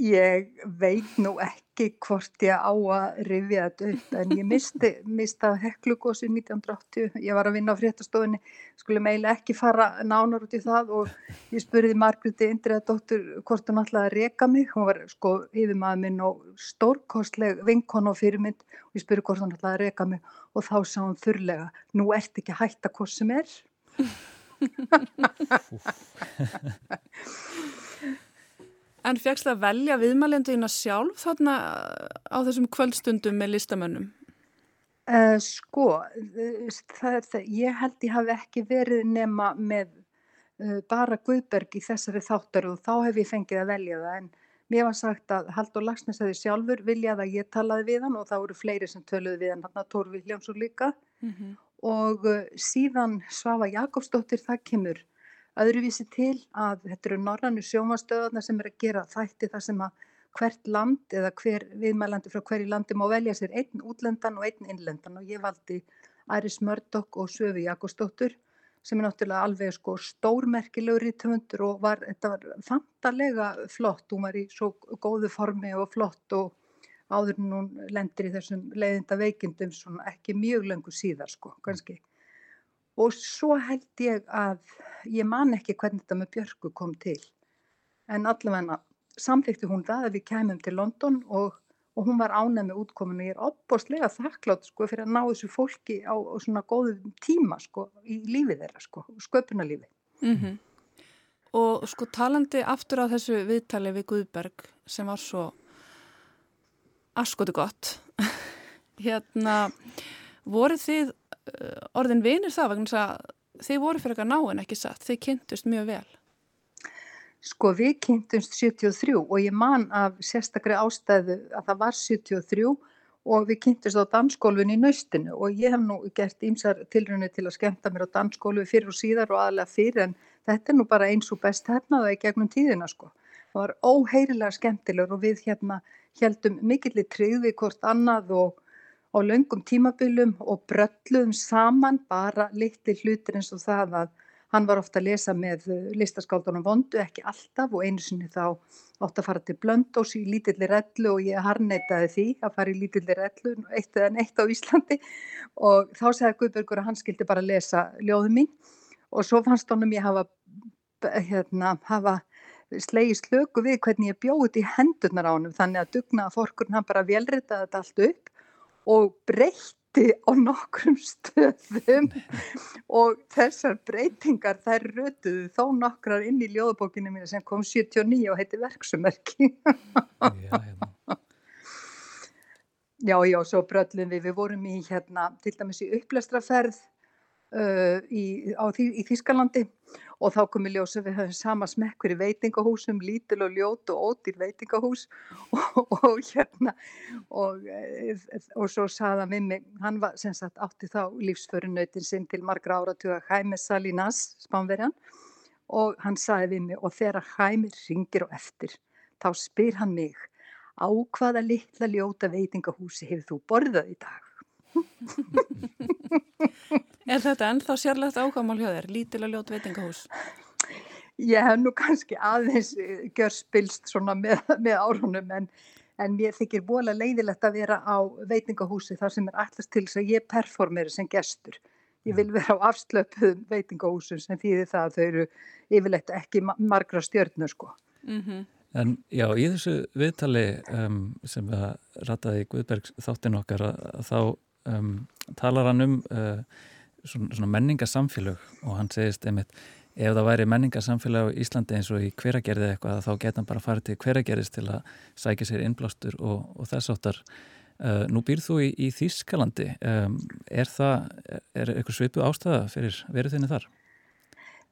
ég veit nú ekki hvort ég á að rifja þetta upp en ég misti, misti að heklugósi 1980, ég var að vinna á fréttastofunni skulle meila ekki fara nánar út í það og ég spurði Margréti Indriða dóttur hvort hún ætlaði að reka mig, hún var sko yfir maður minn og stórkostleg vinkon og fyrirmynd og ég spurði hvort hún ætlaði að reka mig og þá sá hún þurrlega, nú ert ekki að hætta hvort sem er En það að velja viðmælenduðina sjálf þarna á þessum kvöldstundum með listamönnum? Uh, sko, það, það, ég held ég hafi ekki verið nema með uh, bara Guðberg í þessari þáttar og þá hef ég fengið að velja það en mér var sagt að Haldur Lagsnes hefði sjálfur viljað að ég talaði við hann og þá eru fleiri sem töluði við hann, hann að Tór Viljámsson líka mm -hmm. og uh, síðan Svafa Jakobsdóttir það kemur öðruvísi til að þetta eru norrannu sjómastöðarna sem er að gera þætti þar sem að hvert land eða hver viðmælandi frá hverju landi má velja sér einn útlendan og einn innlendan og ég valdi Æris Mördokk og Söfi Jakobsdóttur sem er náttúrulega alveg sko stórmerkilegur í töfundur og var, þetta var fantalega flott, hún var í svo góðu formi og flott og áður en hún lendir í þessum leiðinda veikindum svona ekki mjög lengur síðar sko, kannski. Og svo held ég að, ég man ekki hvernig þetta með Björgu kom til, en allavega samþykti hún það að við kæmum til London og, og hún var ánæg með útkominu. Ég er opbóstlega þakklátt sko fyrir að ná þessu fólki á, á svona góðum tíma sko í lífið þeirra sko, sköpunarlífi. Mm -hmm. Og sko talandi aftur á þessu viðtali við Guðberg sem var svo askotu gott hérna voru þið orðin vinir það vegna að þið voru fyrir eitthvað náinn ekki satt, þið kynntust mjög vel Sko við kynntumst 73 og ég man af sérstaklega ástæðu að það var 73 og við kynntumst á dansskólfin í naustinu og ég hef nú gert ímsar tilrunni til að skemta mér á dansskólfi fyrir og síðar og aðlega fyrir en þetta er nú bara eins og best hefnaða í gegnum tíðina sko. Það var óheirilega skemmtilegur og við hérna heldum mikillir við hvort annað og á löngum tímabilum og brölluðum saman bara litli hlutir eins og það að hann var ofta að lesa með eh, listaskáldanum vondu, ekki alltaf og einu sinni þá ótt að fara til Blöndós í lítilli rellu og ég harneitaði því að fara í lítilli rellu, eitt eða neitt á Íslandi. Og þá segði Guðbergur að hann skildi bara lesa ljóðum mín. Og svo fannst honum ég hafa, hérna, hafa slegi slöku við hvernig ég bjóði í hendurnar á hann þannig að dugnaða fórkurinn hann bara velritaði þetta allt upp og breytti á nokkrum stöðum. Og þessar breytingar þær rötuðu þó nokkrar inn í ljóðbókinu mín sem kom 79 og heiti Verksumerki Já, já, já, svo bröllum við, við vorum í hérna til dæmis í upplestraferð uh, í, á, í Þískalandi og þá kom í ljós að við höfum sama smekkur í veitingahúsum, lítil og ljót og ódýr veitingahús. Og, og hérna og, eh, og svo saðan við mig, hann var sem sagt átti þá lífsförunautin sinn til margra áratuga Jaime Salinas, spánverjan og hann saði við mig og þegar Jaime ringir og eftir þá spyr hann mig á hvaða litla ljóta veitingahúsi hefur þú borðað í dag? Er þetta ennþá sérlegt ákvæmál hjá þér, lítil að ljót veitingahús? Ég hef nú kannski aðeins eh, gjör spilst svona með, með árunum en, en mér þykir bóla leiðilegt að vera á veitingahúsi þar sem er allast til þess að ég performeri sem gestur. Ég vil vera á afslöpuðum veitingahúsum sem þýðir það að þau eru yfirleitt ekki margra stjörnur sko. Mm -hmm. En já, í þessu viðtali um, sem við rataði Guðbergs þáttin okkar að, að þá um, talar hann um uh, svona, svona menningarsamfélög og hann segist einmitt ef það væri menningarsamfélag á Íslandi eins og í hveragerði eitthvað þá geta hann bara farið til hveragerðis til að sækja sér innblástur og, og þess áttar uh, nú býrð þú í, í Þískalandi um, er það, er eitthvað svipu ástæða fyrir verið þinni þar?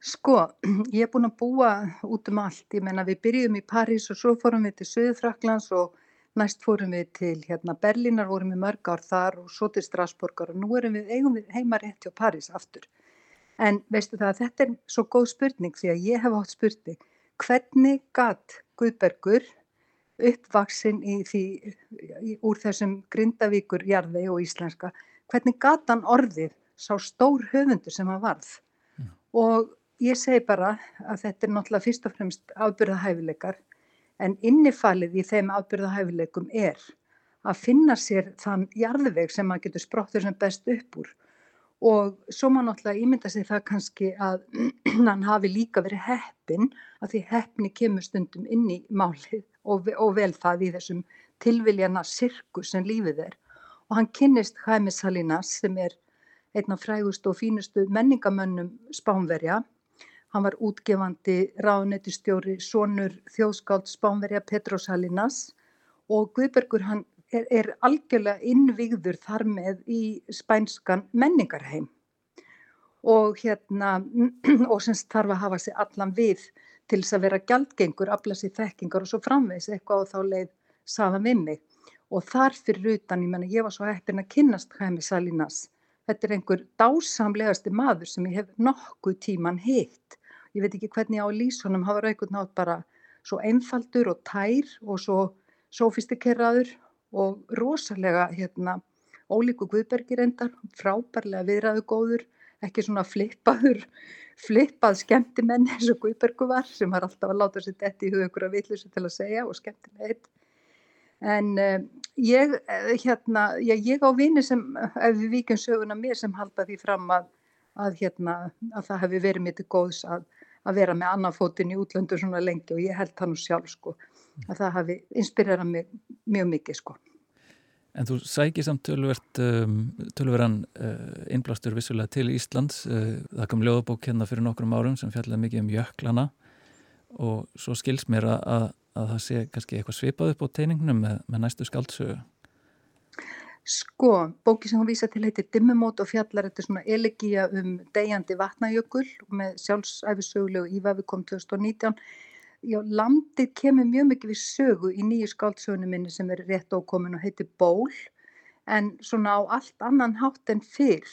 Sko, ég er búin að búa út um allt, ég menna við byrjum í París og svo fórum við til Suðfraklands og Næst fórum við til hérna, Berlínar, vorum við mörg ár þar og svo til Strasburgar og nú erum við, eigum við heima rétt hjá París aftur. En veistu það að þetta er svo góð spurning því að ég hef átt spurning, hvernig gatt Guðbergur uppvaksinn í því, í, úr þessum grindavíkur jarði og íslenska, hvernig gatt hann orðið sá stór höfundur sem hann varð? Mm. Og ég segi bara að þetta er náttúrulega fyrst og fremst afbyrðahæfileikar En innifalið í þeim afbyrðahæfileikum er að finna sér þann jarðveg sem maður getur sprottur sem best upp úr. Og svo maður náttúrulega ímynda sig það kannski að hann hafi líka verið heppin að því heppni kemur stundum inn í málið og, og vel það í þessum tilviljana sirkus sem lífið er. Og hann kynnist Jaime Salinas sem er einn af frægustu og fínustu menningamönnum Spánverja Hann var útgefandi ráðnættistjóri sonur þjóðskáld Spánverja Petros Salinas og Guðbergur hann er, er algjörlega innvíður þar með í spænskan menningarheim. Og hérna og semst þarf að hafa sig allan við til þess að vera gjaldgengur, afla sér þekkingar og svo framvegs eitthvað á þá leið saðan við mig. Og þar fyrir utan, ég menna ég var svo heppin að kynnast Hæmi Salinas. Þetta er einhver dásamlegasti maður sem ég hef nokkuð tíman hitt ég veit ekki hvernig á lísunum hafa einhvern nátt bara svo einfaldur og tær og svo sofistikeraður og rosalega hérna, ólíku Guðbergi reyndar, frábærlega viðræðu góður, ekki svona flippaður, flippað skemmtimenn eins og Guðbergu var sem har alltaf að láta sér detti í hug ykkur að vitlusu til að segja og skemmtilega eitt. En uh, ég, hérna, já, ég á vini sem, ef við vikum söguna mér sem halda því fram að, að, hérna, að það hefði verið mér til góðs að, að vera með annan fótinn í útlöndu svona lengi og ég held það nú sjálf sko, að það hafi inspirerað mig mjög mikið sko. En þú sækir samt tölvert, um, uh, innblástur vissulega til Íslands. Uh, það kom ljóðabók hérna fyrir nokkrum árum sem fjallaði mikið um jöklana og svo skils mér að, að það sé kannski eitthvað svipað upp á teiningnum með, með næstu skaldsögu. Sko, bóki sem hún vísa til heitir Dimmumót og fjallar þetta svona elegíja um degjandi vatnajökull með sjálfsæfisögulegu Ívafi kom 2019 já, landið kemur mjög mikið við sögu í nýju skáldsögunum minni sem er rétt ókomin og heitir Ból en svona á allt annan hátt en fyrr.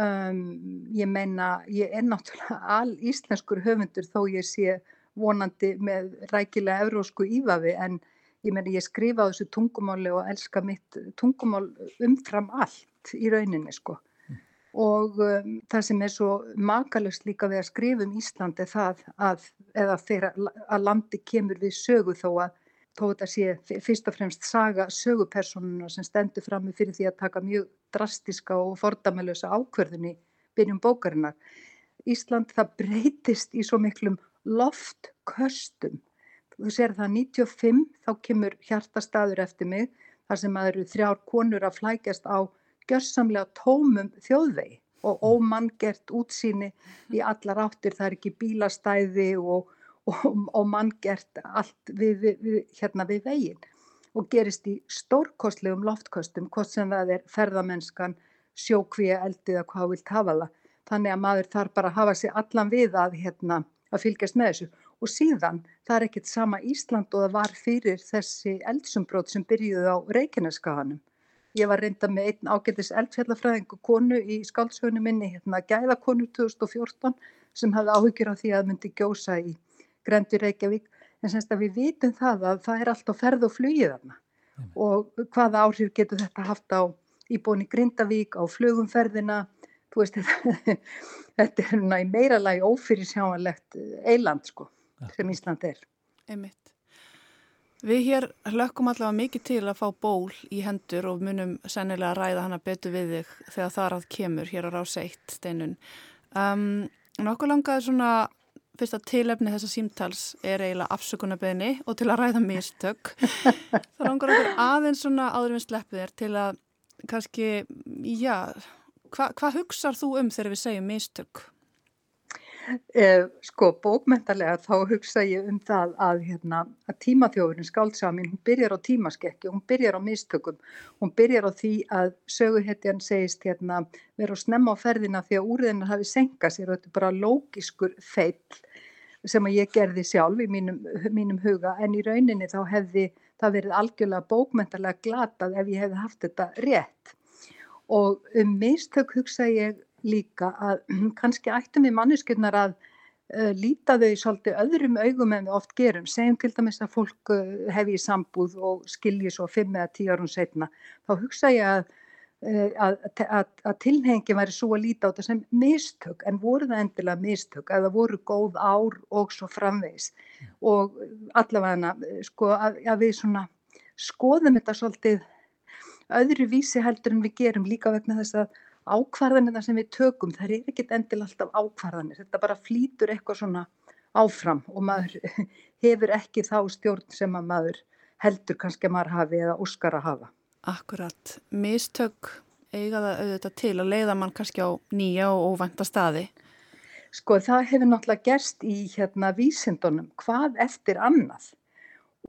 Um, ég meina, ég er náttúrulega all íslenskur höfundur þó ég sé vonandi með rækilega eurósku ífafi en ég meina ég skrifa á þessu tungumáli og elska mitt tungumál umfram allt í rauninni sko og um, það sem er svo makalust líka við að skrifa um Ísland er það að, eða þegar að landi kemur við sögu þó að þó þetta sé fyrst og fremst saga sögupersonuna sem stendur frammi fyrir því að taka mjög drastiska og fordamælösa ákverðinni byrjum bókarinnar. Ísland það breytist í svo miklum loftköstum. Þú sér það 95 þá kemur hjartastaður eftir mig þar sem að eru þrjár konur að flækjast á gjörsamlega tómum þjóðvegi og ómanngert útsýni í allar áttir, það er ekki bílastæði og, og, og manngert allt við, við, hérna við veginn og gerist í stórkostlegum loftköstum, hvort sem það er ferðamennskan, sjókvíja eldið eða hvað vilt hafa það. Þannig að maður þarf bara að hafa sig allan við að, hérna, að fylgjast með þessu. Og síðan, það er ekkit sama Ísland og það var fyrir þessi eldsumbrót sem byrjuði á Reykjaneskaganum. Ég var reynda með einn ágættis eldfjallafræðingu konu í skáldsögunum minni, hérna Gæðakonu 2014 sem hafði áhyggjur á því að myndi gjósa í Grendur Reykjavík. En semst að við vitum það að það er alltaf ferð og flugið þarna mm. og hvaða áhrif getur þetta haft á íbúin í Grindavík, á flugumferðina, þú veist þetta, þetta er meira lagi ófyrirsjáanlegt eiland sko sem Ísland er. Einmitt. Við hér hlökkum allavega mikið til að fá ból í hendur og munum sennilega að ræða hana betur við þig þegar það ráð kemur hér á rás 1 steinun. Um, nokkuð langaði svona fyrsta tilefni þessa símtals er eiginlega afsökunarbeginni og til að ræða mistök. Það langar okkur aðeins svona áður við sleppið þér til að kannski, já, hvað hva hugsar þú um þegar við segjum mistök? Eh, sko bókmentalega þá hugsa ég um það að, hérna, að tímaþjóðurinn skáltsamin, hún byrjar á tímaskekki, hún byrjar á mistökum, hún byrjar á því að söguhetjan segist hérna, vera að snemma á ferðina því að úrðinnar hafi senkað sér og þetta er bara lókiskur feill sem að ég gerði sjálf í mínum, mínum huga. En í rauninni þá hefði það verið algjörlega bókmentalega glatað ef ég hefði haft þetta rétt. Og um mistök hugsa ég líka að kannski ættum við manneskjurnar að uh, líta þau svolítið öðrum augum en við oft gerum. Segjum til dæmis að fólk uh, hefi í sambúð og skilji svo fimm eða tíu árum setna. Þá hugsa ég að, uh, að, að, að tilhengi væri svo að líta á þetta sem mistök en voru það endilega mistök að það voru góð ár og svo framvegs mm. og allavega sko, að við svona skoðum þetta svolítið öðru vísi heldur en við gerum líka vegna þess að ákvarðanirna sem við tökum, það er ekkit endil alltaf ákvarðanir, þetta bara flýtur eitthvað svona áfram og maður hefur ekki þá stjórn sem að maður heldur kannski að maður hafi eða óskar að hafa. Akkurat, mistök eiga það auðvitað til að leiða mann kannski á nýja og óvænta staði? Sko það hefur náttúrulega gerst í hérna vísindunum, hvað eftir annað?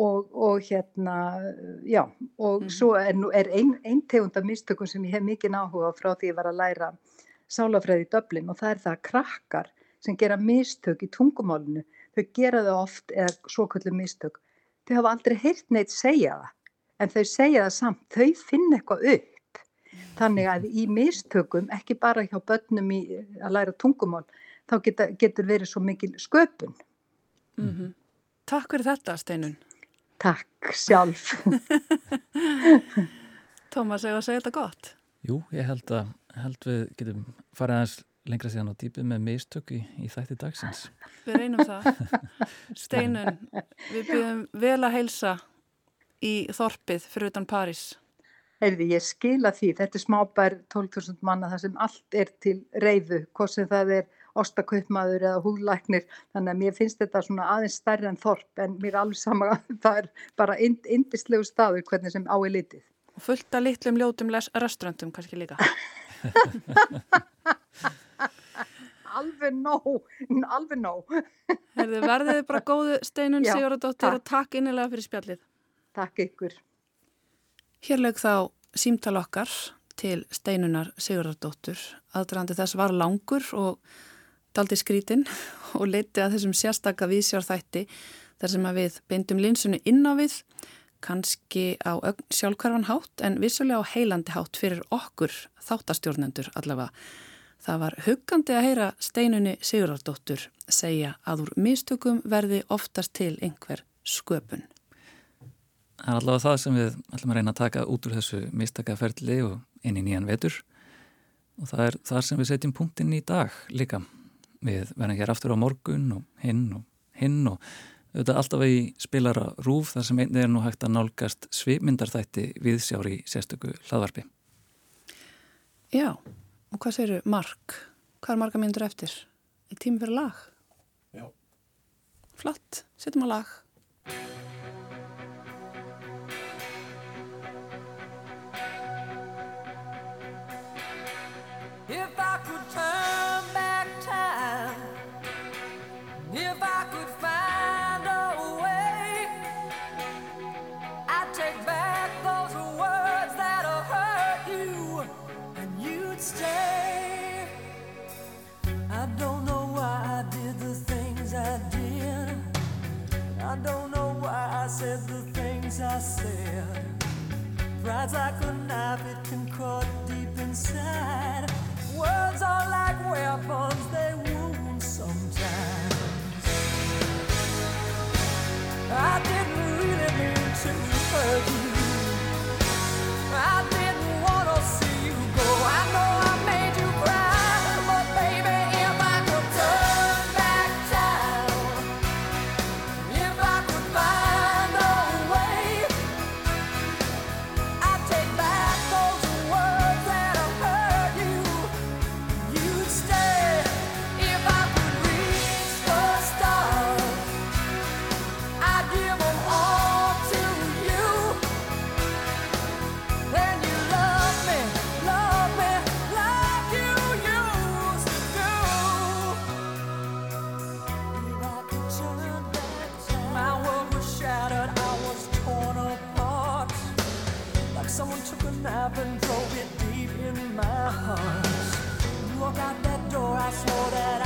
Og, og hérna, já, og mm svo er, er einn ein tegund af mistökum sem ég hef mikið áhuga frá því ég var að læra sálafræði í Dublin og það er það að krakkar sem gera mistök í tungumálunu, þau gera þau oft eða svo kallur mistök, þau hafa aldrei heyrt neitt segja það, en þau segja það samt, þau finna eitthvað upp. Þannig að í mistökum, ekki bara hjá börnum í, að læra tungumál, þá geta, getur verið svo mikil sköpun. Mm -hmm. Takk fyrir þetta, Steinun. Takk sjálf. Tómas, hefur að segja þetta gott? Jú, ég held að held við getum farið aðeins lengra síðan á dýpið með mistök í, í þætti dagsins. Við reynum það. Steinun, við byrjum vel að heilsa í þorpið fyrir utan París. Heyrði, ég skila því, þetta er smábær 12.000 manna þar sem allt er til reyðu, hvort sem það er ostakaupmaður eða húðlæknir, þannig að mér finnst þetta svona aðeins stærri en þorp en mér er alveg sama að það er bara indislegu staður hvernig sem á er litið. Og fullt að litlum ljótum restauröntum kannski líka. alveg nóg, alveg nóg. Herðu, verðið bara góðu steinun Sigurðardóttir og takk innilega fyrir spjallið. Takk ykkur. Hérleg þá símtal okkar til steinunar Sigurðardóttur. Aðdraðandi þess var langur og daldi skrítin og leiti að þessum sérstaka vísjárþætti þar sem að við beindum linsunni inn á við, kannski á sjálfkvarfan hátt en vissulega á heilandi hátt fyrir okkur þáttastjórnendur allavega. Það var huggandi að heyra steinunni Sigurðardóttur segja að úr mistökum verði oftast til einhver sköpun. Það er allavega það sem við ætlum að reyna að taka út úr þessu mistakaferli og inn í nýjan vetur og það er þar sem við setjum punktinn í dag líka. Við verðum hér aftur á morgun og hinn og hinn og auðvitað alltaf í spilara rúf þar sem einnig er nú hægt að nálgast svipmyndarþætti viðsjári í sérstöku hlaðvarpi. Já, og hvað segir mark? Hvað er marga myndur eftir? Er tími fyrir lag? Já. Flott, setjum á lag. If I could turn back if I could find a way, I'd take back those words that hurt you, and you'd stay. I don't know why I did the things I did. I don't know why I said the things I said. Pride's like a knife, it can cut deep inside. Words are like weapons, they wound sometimes. I didn't really mean to hurt you. I I swore that